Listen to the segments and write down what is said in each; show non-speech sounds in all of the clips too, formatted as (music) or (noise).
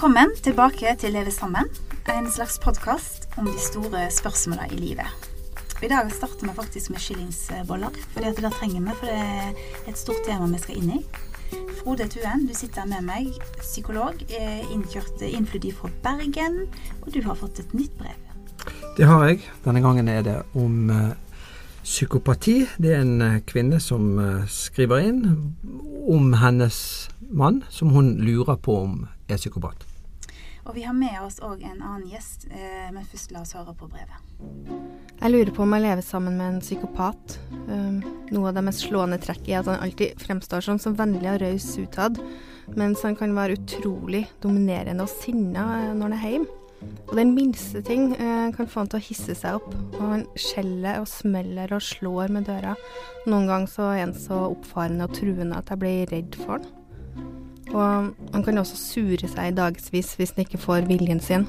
Velkommen tilbake til Leve sammen, en slags podkast om de store spørsmåla i livet. I dag starter vi faktisk med skillingsboller, for det trenger vi, for det er et stort tema vi skal inn i. Frode Tuen, du sitter med meg, psykolog, innkjørt innflydd fra Bergen, og du har fått et nytt brev. Det har jeg. Denne gangen er det om uh, psykopati. Det er en kvinne som skriver inn om hennes mann, som hun lurer på om er psykopat. Og vi har med oss òg en annen gjest, men først la oss høre på brevet. Jeg lurer på om jeg lever sammen med en psykopat. Um, noe av det mest slående trekket er at han alltid fremstår som så vennlig og raus utad, mens han kan være utrolig dominerende og sinna når han er hjemme. Og den minste ting eh, kan få han til å hisse seg opp. Og han skjeller og smeller og slår med døra. Noen ganger så er han så oppfarende og truende at jeg blir redd for han. Og han kan også sure seg i dagevis hvis han ikke får viljen sin.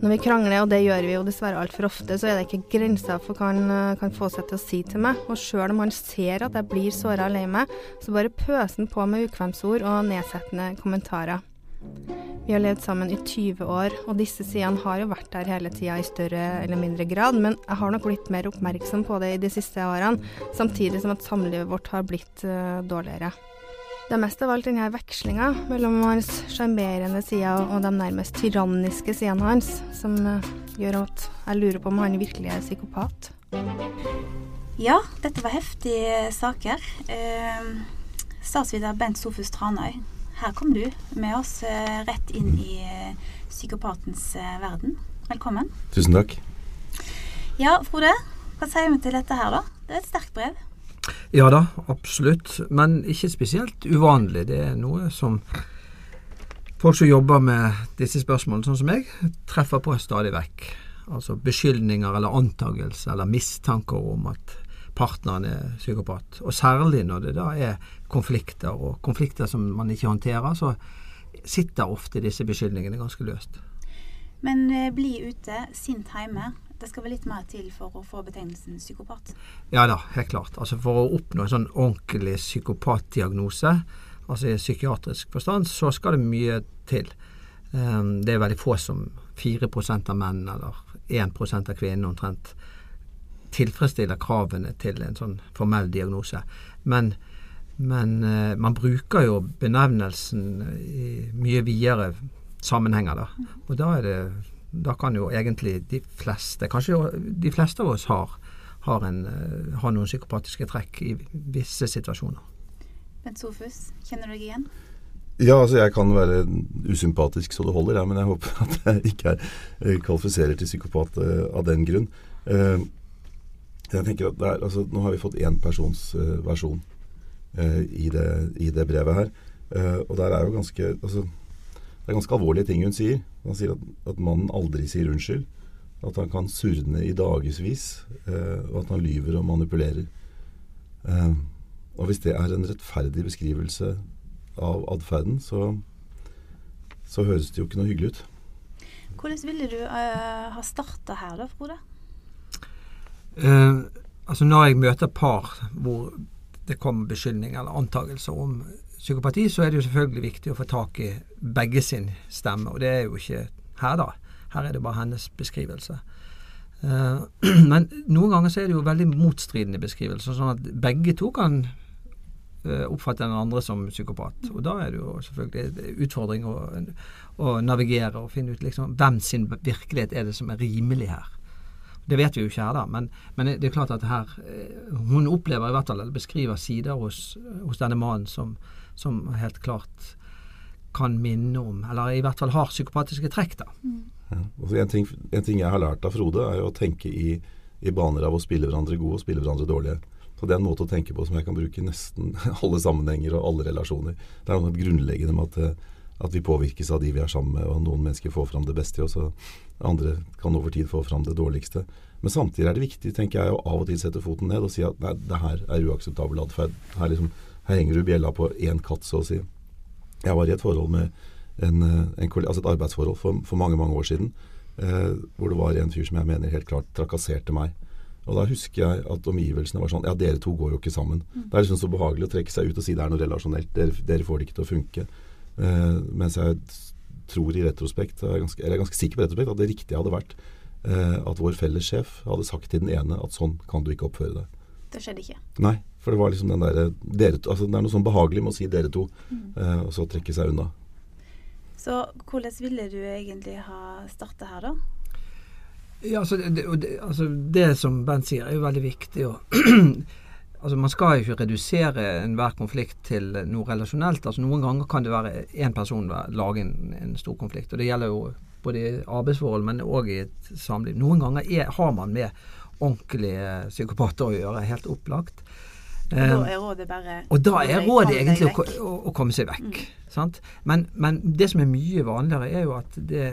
Når vi krangler, og det gjør vi jo dessverre altfor ofte, så er det ikke grenser for hva han kan få seg til å si til meg. Og sjøl om han ser at jeg blir såra og lei meg, så bare pøser han på med ukvemsord og nedsettende kommentarer. Vi har levd sammen i 20 år, og disse sidene har jo vært der hele tida i større eller mindre grad, men jeg har nok blitt mer oppmerksom på det i de siste årene, samtidig som at samlivet vårt har blitt uh, dårligere. Det er mest av alt denne vekslinga mellom hans sjarmerende sider og de nærmest tyranniske sidene hans, som uh, gjør at jeg lurer på om han virkelig er psykopat. Ja, dette var heftige saker. Eh, Statsviter Bent Sofus Tranøy, her kom du med oss eh, rett inn i eh, psykopatens eh, verden. Velkommen. Tusen takk. Ja, Frode. Hva sier vi til dette her, da? Det er et sterkt brev. Ja da, absolutt. Men ikke spesielt uvanlig. Det er noe som folk som jobber med disse spørsmålene, sånn som meg, treffer på stadig vekk. Altså beskyldninger eller antagelser eller mistanker om at partneren er psykopat. Og særlig når det da er konflikter, og konflikter som man ikke håndterer, så sitter ofte disse beskyldningene ganske løst. Men eh, bli ute, sint hjemme. Det skal vel litt mer til for å få betegnelsen psykopat? Ja da, helt klart. Altså For å oppnå en sånn ordentlig psykopatdiagnose, altså i psykiatrisk forstand, så skal det mye til. Um, det er veldig få som 4% av menn, eller 1% av kvinnene omtrent, tilfredsstiller kravene til en sånn formell diagnose. Men, men uh, man bruker jo benevnelsen i mye videre sammenhenger, da. Og da er det da kan jo egentlig de fleste, kanskje de fleste av oss har, har, en, uh, har noen psykopatiske trekk i visse situasjoner. Bent Sofus, kjenner du deg igjen? Ja, altså jeg kan være usympatisk så det holder, ja, men jeg håper at jeg ikke er kvalifiserer til psykopat uh, av den grunn. Jeg tenker at er, altså, Nå har vi fått én persons versjon i, det, i, det, brevet her. Og der er jo ganske altså, Det er ganske alvorlige ting hun sier. Han sier at, at mannen aldri sier unnskyld. At han kan surne i dagevis. og at han lyver og manipulerer. og hvis det er en rettferdig beskrivelse av atferden, så, så høres det jo ikke noe hyggelig ut. Hvordan ville du ha starta her da, Frode? Uh, altså Når jeg møter par hvor det kommer beskyldninger eller antakelser om psykopati, så er det jo selvfølgelig viktig å få tak i begge sin stemme. Og det er jo ikke her, da. Her er det bare hennes beskrivelse. Uh, (clears throat) men noen ganger så er det jo veldig motstridende beskrivelser, sånn at begge to kan oppfatte oppfatter den andre som psykopat. Og da er det jo selvfølgelig en utfordring å, å navigere og finne ut liksom hvem sin virkelighet er det som er rimelig her. Det vet vi jo ikke her, da, men, men det er klart at her eh, Hun opplever i hvert fall, eller beskriver sider hos, hos denne mannen som, som helt klart kan minne om, eller i hvert fall har psykopatiske trekk. da. Mm. Ja. En, ting, en, ting, jeg har lært av Frode, er jo å tenke i, i baner av å spille hverandre gode og spille hverandre dårlige. Så Det er en måte å tenke på som jeg kan bruke i nesten (laughs) alle sammenhenger og alle relasjoner. Det er noe grunnleggende med at, eh, at, vi påvirkes av de vi er sammen med, og noen mennesker får fram det beste i oss, og andre kan over tid få fram det dårligste. Men samtidig er det viktig tenker jeg, å av og til sette foten ned og si at nei, det her er uakseptabel atferd. Her, liksom, her henger du bjella på én katt, så å si. Jeg var i et forhold med en, eh, en, altså et arbeidsforhold for, for, mange mange år siden, eh, hvor det var en fyr som jeg mener helt klart trakasserte meg. Og Da husker jeg at omgivelsene var sånn Ja, dere to går jo ikke sammen. Mm. Det er liksom så behagelig å trekke seg ut og si det er noe relasjonelt. Dere, dere får det ikke til å funke. Eh, mens jeg tror i retrospekt, eller jeg er ganske sikker på retrospekt, at det riktige hadde vært eh, at vår felles sjef hadde sagt til den ene at sånn kan du ikke oppføre deg. Det skjedde ikke. Nei, for det var liksom den derre altså Det er noe sånn behagelig med å si 'dere to', mm. eh, og så trekke seg unna. Så hvordan ville du egentlig ha starta her, da? Ja, altså det, det, altså det, som Bent sier, er jo veldig viktig. Og (clears throat) altså Man skal jo ikke redusere enhver konflikt til noe relasjonelt. altså Noen ganger kan det være én person lage en, en, stor konflikt. og Det gjelder jo både i arbeidsforhold, men òg i et samliv. Noen ganger er, har man med ordentlige psykopater å gjøre, helt opplagt. Og da er rådet bare Og da er rådet egentlig å, å, å, komme seg vekk. Mm. Men, men, det som er mye vanligere, er jo at det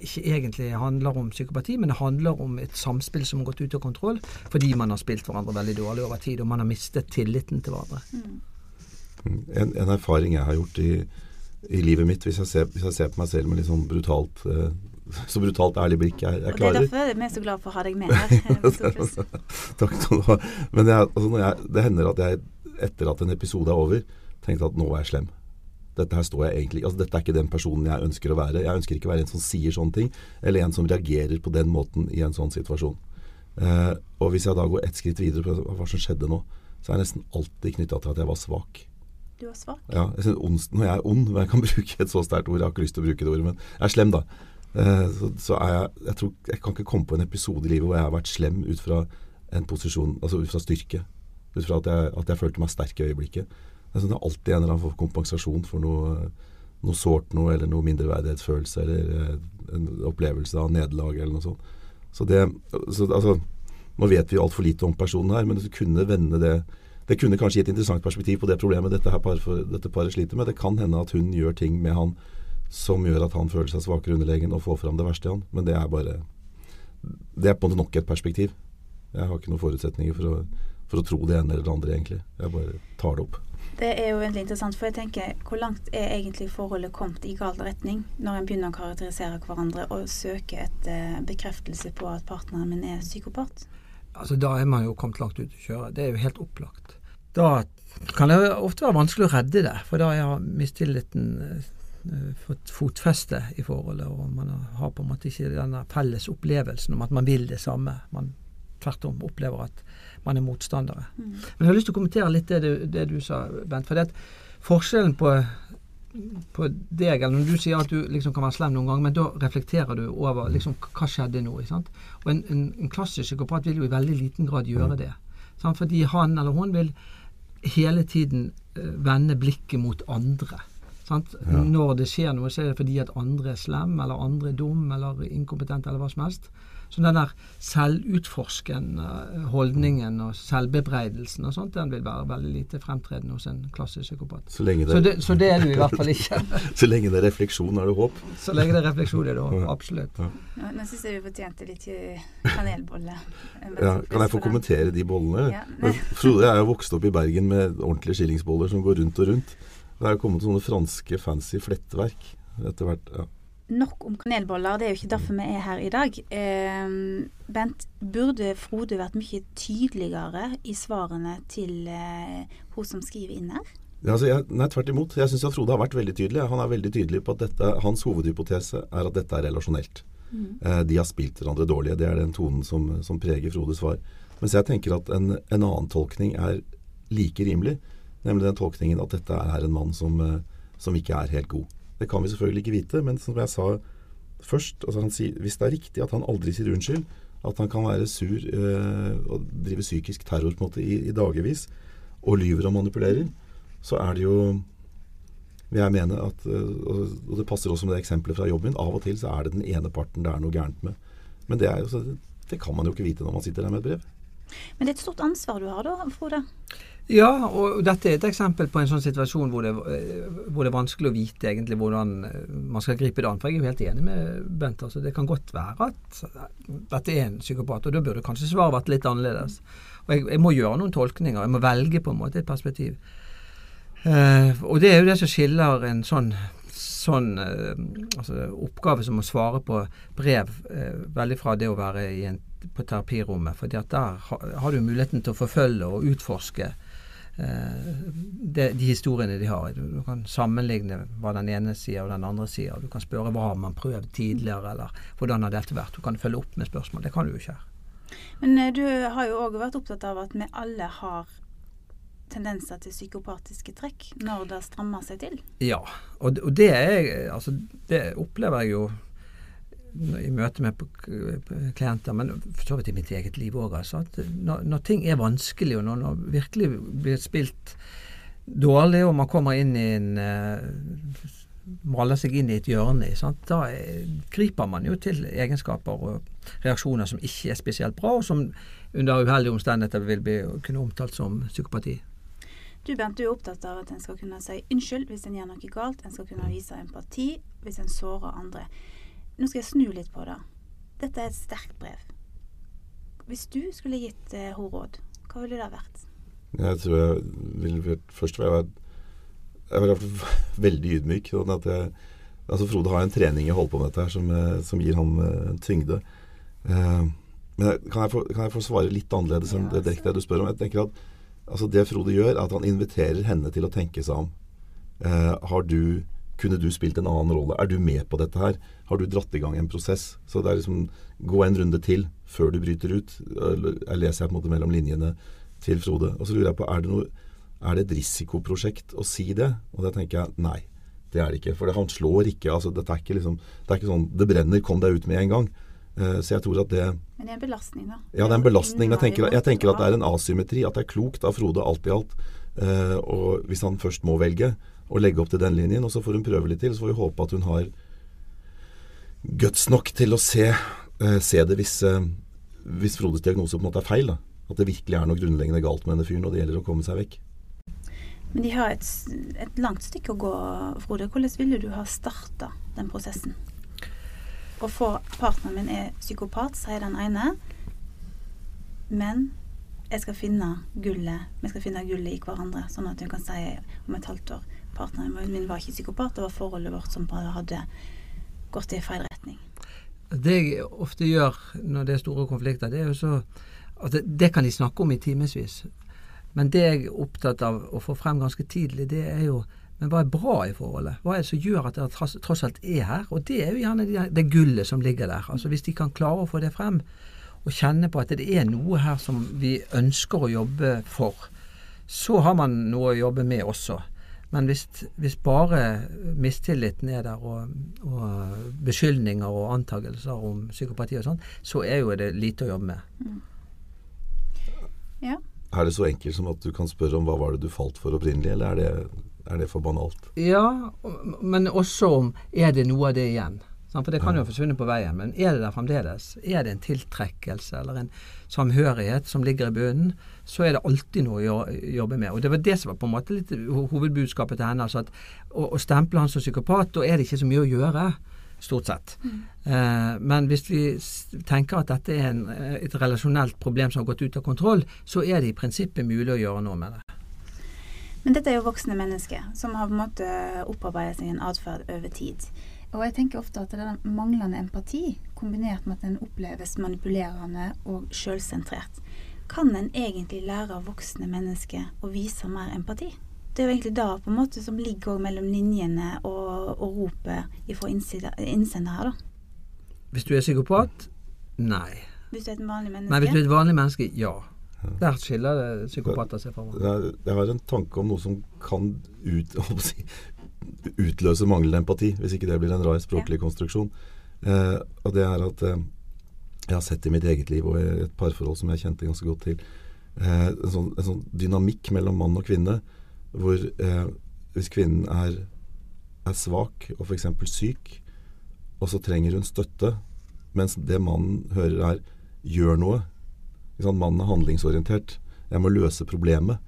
ikke egentlig handler om psykopati, men det handler om et samspill som har gått ut av kontroll fordi man har spilt hverandre veldig dårlig over tid, og man har mistet tilliten til hverandre. Mm. En, en, erfaring jeg har gjort i, i livet mitt, hvis jeg, ser, hvis jeg, ser, på meg selv med litt sånn brutalt eh, så brutalt ærlig blikk jeg, jeg klarer. Og Det er derfor vi er så glad for å ha deg med her. (laughs) Takk skal du ha. Men jeg, altså jeg, det hender at jeg etter at en episode er over, tenkte at nå er jeg slem. Dette her står jeg egentlig altså Dette er ikke den personen jeg ønsker å være. Jeg ønsker ikke å være en som sier sånne ting, eller en som reagerer på den måten i en sånn situasjon. Eh, og hvis jeg da går ett skritt videre på hva som skjedde nå, så er jeg nesten alltid knytta til at jeg var svak. Du var svak? Ja, jeg ond, Når jeg er ond, men jeg kan (laughs) bruke et så sterkt ord, jeg har ikke lyst til å bruke det ordet, men jeg er slem, da. Eh, så, så, er jeg jeg, tror, jeg kan ikke komme på en episode i livet hvor jeg har vært slem ut fra en posisjon, altså ut fra styrke. Ut fra at jeg, at jeg følte meg sterk i øyeblikket. Jeg synes det er alltid en eller annen kompensasjon for noe, noe sårt noe, eller noe mindreverdighetsfølelse, eller eh, en opplevelse av nederlag, eller noe sånt. Så det så, altså, Nå vet vi altfor lite om personen her, men det kunne vende det Det kunne kanskje gi et interessant perspektiv på det problemet dette, her par, dette paret sliter med. Det kan hende at hun gjør ting med han som gjør at han føler seg svakere underlegen og får fram det verste i han. Men det er bare Det er på en måte nok et perspektiv. Jeg har ikke noen forutsetninger for å, for å tro det ene eller det andre, egentlig. Jeg bare tar det opp. Det er jo veldig interessant, for jeg tenker hvor langt er egentlig forholdet kommet i gal retning når en begynner å karakterisere hverandre og søke etter uh, bekreftelse på at partneren min er psykopat? Altså Da er man jo kommet langt ut å kjøre. Det er jo helt opplagt. Da kan det ofte være vanskelig å redde det, for da har mistilliten uh, fått fotfeste i forholdet, og man har på en måte ikke denne felles opplevelsen om at man vil det samme. Man tvert om opplever at man er motstandere. Mm. Men jeg har lyst til å kommentere litt det du, det du sa, Bent. For det at forskjellen på, på deg, eller når du sier at du liksom kan være slem noen ganger, men da reflekterer du over liksom, hva skjedde nå. Og en, en, en klassisk psykopat vil jo i veldig liten grad gjøre mm. det. Sant? Fordi han eller hun vil hele tiden uh, vende blikket mot andre. Ja. Når det skjer noe, så er det fordi at andre er slem, eller andre er dum, eller inkompetent, eller hva som helst. Så den der selvutforskende holdningen og selvbebreidelsen og sånt, den vil være veldig lite fremtredende hos en klassisk psykopat. Så, det, så, det, så det er du i hvert fall ikke. (laughs) så lenge det er refleksjon, er det håp? Så lenge det er refleksjon, er det håp. Absolutt. Ja. Ja, nå syns jeg vi fortjente litt kanelbolle. (laughs) Ja, kan jeg få kommentere de bollene? Ja, Frode, jeg er jo vokst opp i Bergen med ordentlige skillingsboller som går rundt og rundt. Det er jo kommet sånne franske fancy flettverk etter hvert. ja nok om kanelboller. Det er jo ikke derfor vi er her i dag. Eh, Bent, burde Frode vært mye tydeligere i svarene til eh, hun som skriver inn her? Ja, altså jeg, nei, tvert imot. Jeg syns Frode har vært veldig tydelig. Han er veldig tydelig på at dette, hans hovedhypotese er at dette er relasjonelt. Mm. Eh, de har spilt hverandre dårlige. Det er den tonen som, som preger Frodes svar. Mens jeg tenker at en, en, annen tolkning er like rimelig. Nemlig den tolkningen at dette er en mann som, eh, som ikke er helt god. Det kan vi selvfølgelig ikke vite, men som jeg sa først altså sier, Hvis det er riktig at han aldri sier unnskyld, at han kan være sur øh, og drive psykisk terror på en måte i, i dagevis, og lyver og manipulerer, så er det jo vil jeg mene at, øh, og det passer også med det eksempelet fra jobben min, av og til så er det den ene parten det er noe gærent med. Men det, er, det kan man jo ikke vite når man sitter der med et brev. Men det er et stort ansvar du har da, Frode? Ja, og dette er et eksempel på en sånn situasjon hvor det, hvor det er vanskelig å vite egentlig hvordan man skal gripe det an. For jeg er jo helt enig med Bent. altså Det kan godt være at dette er en psykopat, og da burde kanskje svaret vært litt annerledes. Og jeg, jeg, må gjøre noen tolkninger. Jeg må velge på en måte et perspektiv. Uh, og det er jo det som skiller en sånn sånn uh, altså, oppgave som å svare på brev uh, veldig fra det å være i en, på terapirommet. For der har du muligheten til å forfølge og utforske de, de, historiene de har. Du, du, kan sammenligne hva den ene sier og den andre sier. Du kan spørre hva har man prøvd tidligere, eller hvordan har dette vært. Du kan følge opp med spørsmål. Det kan du jo ikke her. Men du har jo òg vært opptatt av at vi alle har tendenser til psykopatiske trekk når det strammer seg til? Ja, og, og det, er, altså, det opplever jeg jo i møte med klienter, men for så vidt i mitt eget liv òg. Altså, når, når, ting er vanskelig, og når, når virkelig blir spilt dårlig, og man kommer inn i en uh, maler seg inn i et hjørne, sant? da er, griper man jo til egenskaper og reaksjoner som ikke er spesielt bra, og som under uheldige omstendigheter vil bli, kunne omtalt som psykopati. Du Bent, du er opptatt av at en skal kunne si unnskyld hvis en gjør noe galt. En skal kunne vise empati hvis en sårer andre. Nå skal jeg snu litt på det. Dette er et sterkt brev. Hvis du skulle gitt eh, henne råd, hva ville det vært? Jeg tror jeg vil først være Jeg vil være (laughs) veldig ydmyk. Sånn at jeg, altså Frode har en trening jeg holder på med dette her som, eh, som gir ham uh, tyngde. Uh, men kan jeg, få, kan jeg, få, svare litt annerledes enn det direkte du spør om? Jeg tenker at Altså Det Frode gjør, er at han inviterer henne til å tenke seg om. Eh, har du, kunne du spilt en annen rolle? Er du med på dette her? Har du dratt i gang en prosess? Så det er liksom gå en runde til før du bryter ut. Jeg leser jeg på en måte mellom linjene til Frode. Og så lurer jeg på, er det, noe, er det et risikoprosjekt å si det? Og da tenker jeg nei. Det er det ikke. For han slår ikke. altså dette er ikke liksom, Det er ikke sånn 'det brenner, kom deg ut med en gang'. Eh, så jeg tror at det Men det er en belastning, da? Ja, det er en belastning. Jeg tenker, jeg tenker at det er en asymmetri. At det er klokt av Frode alt i alt. Uh, og hvis han først må velge, å legge opp til den linjen, og så får hun prøve litt til. Så får vi håpe at hun har guts nok til å se, uh, se det hvis, uh, hvis, Frodes diagnose på en måte er feil. Da. At det virkelig er noe grunnleggende galt med denne fyren, og det gjelder å komme seg vekk. Men de har et, et langt stykke å gå, Frode. Hvordan ville du ha starta den prosessen? Å få partneren min er psykopat, sier den ene. Men jeg skal finne gullet. Vi skal finne gullet i hverandre, sånn at hun kan si om et halvt år partneren min var ikke psykopat, det var forholdet vårt som bare hadde gått i feil retning. Det jeg ofte gjør når det er store konflikter, det er jo så at det, det kan de snakke om i timevis. Men det jeg er opptatt av å få frem ganske tidlig, det er jo men hva er bra i forholdet? Hva er det som gjør at det tross alt er her? Og det er jo gjerne det, det gullet som ligger der. Altså Hvis de kan klare å få det frem, og kjenne på at det er noe her som vi ønsker å jobbe for, så har man noe å jobbe med også. Men hvis, hvis bare mistilliten er der, og, og beskyldninger og antakelser om psykopati og sånn, så er jo det lite å jobbe med. Mm. Ja. Er det så enkelt som at du kan spørre om hva var det du falt for opprinnelig, eller er det er det for banalt? Ja, men også om er det noe av det igjen. For det kan jo forsvinne på veien, men er det der fremdeles? Er det en tiltrekkelse eller en samhørighet som ligger i bunnen, så er det alltid noe å jobbe med. Og Det var det som var på en måte litt hovedbudskapet til henne. altså at Å, å stemple han som psykopat, da er det ikke så mye å gjøre. Stort sett. Mm. Eh, men hvis vi tenker at dette er en, et relasjonelt problem som har gått ut av kontroll, så er det i prinsippet mulig å gjøre noe med det. Men dette er jo voksne mennesker som har på en måte opparbeidet seg en atferd over tid. Og jeg tenker ofte at det er den manglende empati, kombinert med at en oppleves manipulerende og sjølsentrert, kan en egentlig lære av voksne mennesker å vise mer empati? Det er jo egentlig da på en måte som ligger mellom linjene og, og ropet fra innsender her, da. Hvis du er psykopat? Nei. Hvis du er et vanlig menneske? Nei, hvis du er et vanlig menneske, ja. Der skiller psykopater seg fra hverandre. Jeg, jeg har en tanke om noe som kan ut, (laughs) si, utløse manglende empati, hvis ikke det blir en rar språklig konstruksjon. Eh, og det er at eh, jeg har sett i mitt eget liv og i et parforhold som jeg kjente ganske godt til, eh, en, sånn, en, sånn, dynamikk mellom mann og kvinne hvor eh, hvis kvinnen er, er svak og f.eks. syk, og så trenger hun støtte, mens det mannen hører er 'gjør noe'. Mannen er handlingsorientert. 'Jeg må løse problemet'.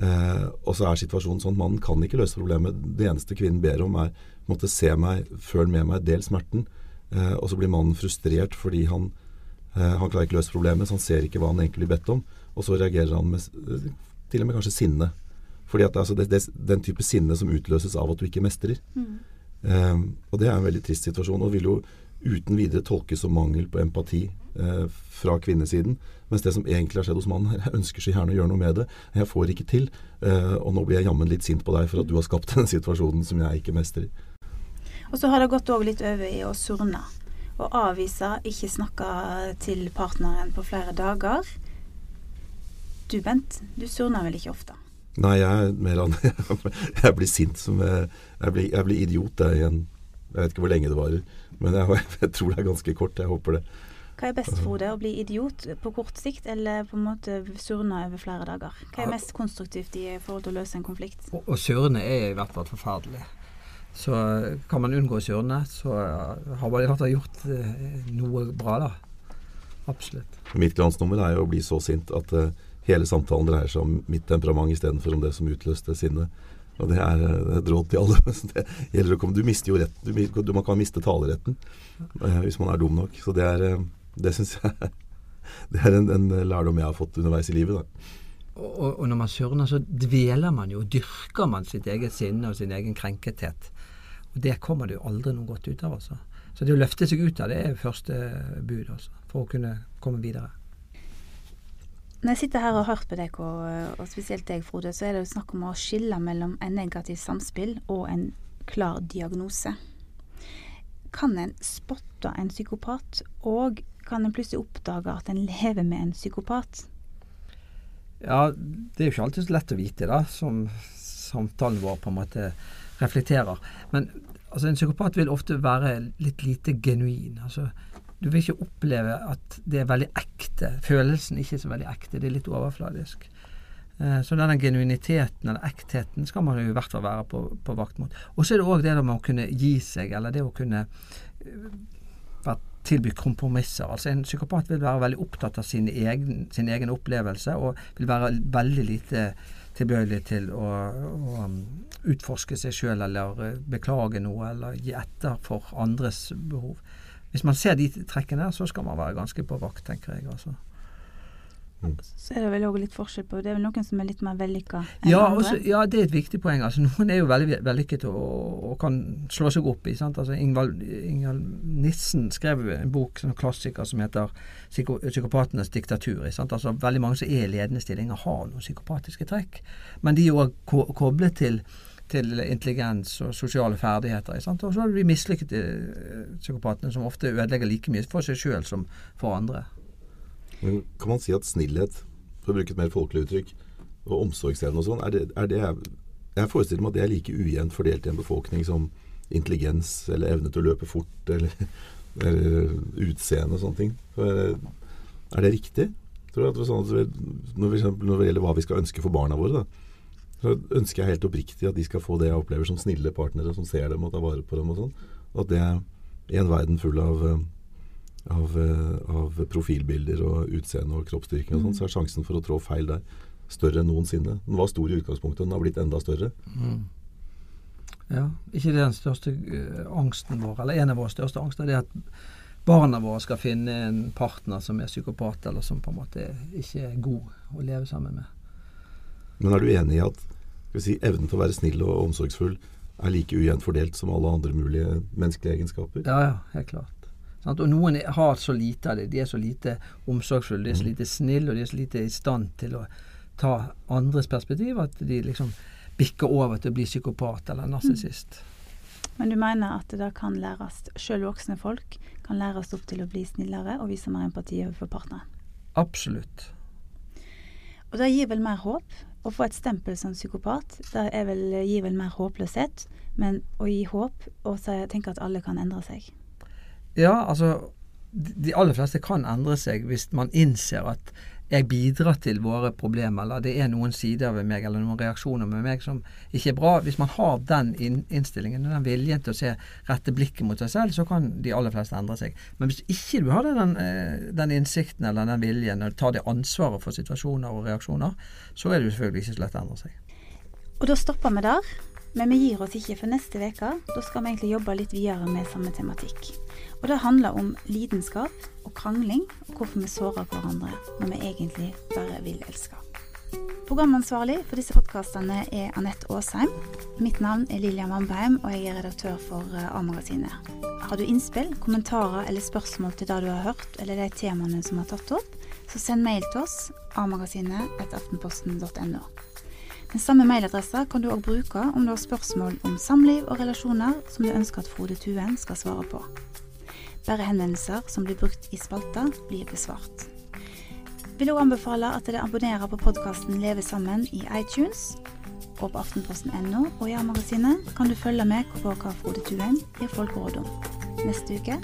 Eh, og så er situasjonen sånn mannen kan ikke løse problemet. Det eneste kvinnen ber om, er måtte se meg, føl med meg, del smerten. Eh, og så blir mannen frustrert fordi han, eh, han klarer ikke løse problemet, så han ser ikke hva han egentlig blir bedt om. Og så reagerer han med til og med kanskje sinne. Fordi at altså, det, det, Den type sinne som utløses av at du ikke mestrer. Mm. Um, og det er en veldig trist situasjon, og vil jo uten videre tolkes som mangel på empati eh, fra kvinnesiden. Mens det som egentlig har skjedd hos mannen, jeg ønsker så gjerne å gjøre noe med det. Jeg får ikke til. Eh, og nå blir jeg jammen litt sint på deg for at du har skapt (laughs) den situasjonen som jeg ikke mestrer. Og så har det gått òg litt over i å surne. Å avvise, ikke snakke til partneren på flere dager. Du Bent, du surner vel ikke ofte? Nei, jeg er mer an (laughs) Jeg blir sint som jeg, jeg, blir, jeg blir idiot jeg, igjen. Jeg vet ikke hvor lenge det varer. Men jeg, (laughs) jeg, tror det er ganske kort. Jeg håper det. Hva er best, Frode? Å bli idiot på kort sikt, eller på en måte surne over flere dager? Hva er mest konstruktivt i forhold til å løse en konflikt? Å, å surne er i hvert fall forferdelig. Så kan man unngå å surne, så har man i hvert fall gjort eh, noe bra, da. Absolutt. Mitt glansnummer er jo å bli så sint at uh, hele samtalen dreier seg om mitt temperament istedenfor om det som utløste sinnet. Og det er eh, et råd til alle. (laughs) Det gjelder å komme, du mister jo retten. Du, man kan miste taleretten eh, hvis man er dum nok. Så det er eh, Det syns jeg (laughs) det er en, en, lærdom jeg har fått underveis i livet. Og, og, når man surner, så dveler man jo, dyrker man sitt eget sinne og sin egen krenkethet. Og det kommer det jo aldri noe godt ut av. altså. Så det å løfte seg ut av det er første bud altså, for å kunne komme videre. Når jeg sitter her og har hørt på deg, og spesielt deg, Frode, så er det jo snakk om å skille mellom en negativ samspill og en klar diagnose. Kan en spotte en psykopat, og kan en plutselig oppdage at en lever med en psykopat? Ja, det er jo ikke alltid så lett å vite, da, som samtalen vår på en måte reflekterer. Men altså, en psykopat vil ofte være litt lite genuin. altså du vil ikke oppleve at det er veldig ekte. Følelsen er ikke så veldig ekte, det er litt overfladisk. Eh, så denne genuiniteten eller ektheten skal man jo i hvert fall være på, på vakt mot. Og så er det òg det med å kunne gi seg, eller det å kunne uh, tilby kompromisser. Altså En psykopat vil være veldig opptatt av sin egen, sin egen opplevelse, og vil være veldig lite tilbøyelig til å, å um, utforske seg sjøl eller uh, beklage noe eller gi etter for andres behov. Hvis man ser de trekkene så skal man være ganske på vakt, tenker jeg. altså. Mm. Så er det vel òg litt forskjell på Det er vel noen som er litt mer vellykka enn ja, andre? Også, ja, det er et viktig poeng. altså Noen er jo veldig vellykket og, og, kan slå seg opp i. sant, altså Ingvald, Nissen skrev en bok, en klassiker, som heter 'Psykopatenes diktatur'. sant, altså Veldig mange som er i ledende stillinger, har noen psykopatiske trekk. Men de er òg koblet til til intelligens og sosiale ferdigheter. Sant? Og så har vi mislykkede eh, psykopatene, som ofte ødelegger like mye for seg sjøl som for andre. Men Kan man si at snillhet, for å bruke et mer folkelig uttrykk, og omsorgsevne og sånn, er er det Jeg forestiller meg at det er like ujevnt fordelt i en befolkning som intelligens eller evne til å løpe fort eller, (laughs) eller utseende og sånne ting. For, eh, er det riktig? Tror jeg sånn at når, vi, når det gjelder hva vi skal ønske for barna våre, da, så ønsker jeg helt oppriktig at de skal få det jeg opplever som snille partnere som ser dem og tar vare på dem og sånn. At det i en verden full av, eh, av, eh, av profilbilder og utseende og kroppsstyrking og sånn, så er sjansen for å trå feil der større enn noensinne. Den var stor i utgangspunktet, den har blitt enda større. Mm. Ja, ikke den største uh, angsten vår, eller en av våre største angster, det er at barna våre skal finne en partner som er psykopat, eller som på en måte ikke er god å leve sammen med. Men er du enig i at si, evnen til å være snill og omsorgsfull er like ujevnt fordelt som alle andre mulige menneskelige egenskaper? Ja, ja, helt klart. Sant? Og noen har så lite av det. De er så lite omsorgsfulle, de er så mm. lite snille, og de er så lite i stand til å ta andres perspektiv at de liksom bikker over til å bli psykopat eller narsissist. Mm. Men du mener at det da kan læres, sjøl voksne folk kan læres opp til å bli snillere og vise mer empati overfor partneren? Absolutt. Og det gir vel mer håp. Å få et stempel som psykopat, det er vel, gir vel mer håpløshet. Men å gi håp og tenke at alle kan endre seg. Ja, altså de aller fleste kan endre seg hvis man innser at jeg bidrar til våre problemer, eller det er noen sider ved meg eller noen reaksjoner med meg som ikke er bra. Hvis man har den innstillingen og den viljen til å se rette blikket mot seg selv, så kan de aller fleste endre seg. Men hvis ikke du har den, eh, den innsikten eller den viljen og tar det ansvaret for situasjoner og reaksjoner, så er det jo selvfølgelig ikke så lett å endre seg. Og da stopper vi der. Men vi gir oss ikke for neste uke. Da skal vi egentlig jobbe litt videre med samme tematikk. Og det handler om lidenskap og krangling, og hvorfor vi sårer hverandre når vi egentlig bare vil elske. Programansvarlig for disse podkastene er Anette Aasheim. Mitt navn er Lilja Mambheim, og jeg er redaktør for eh, A-magasinet. Har du innspill, kommentarer eller spørsmål til det du har hørt, eller de temaene som er tatt opp, så send mail til oss amagasinet.aftenposten.no. Den samme mailadressa kan du òg bruke om du har spørsmål om samliv og relasjoner som du ønsker at Frode Tuen skal svare på. Bare henvendelser som blir brukt i spalta, blir besvart. Vil òg anbefale at dere abonnerer på podkasten Leve sammen i iTunes og på aftenposten.no og i A-magasinet kan du følge med på hva Frode Tuheim gir folk råd om. Neste uke.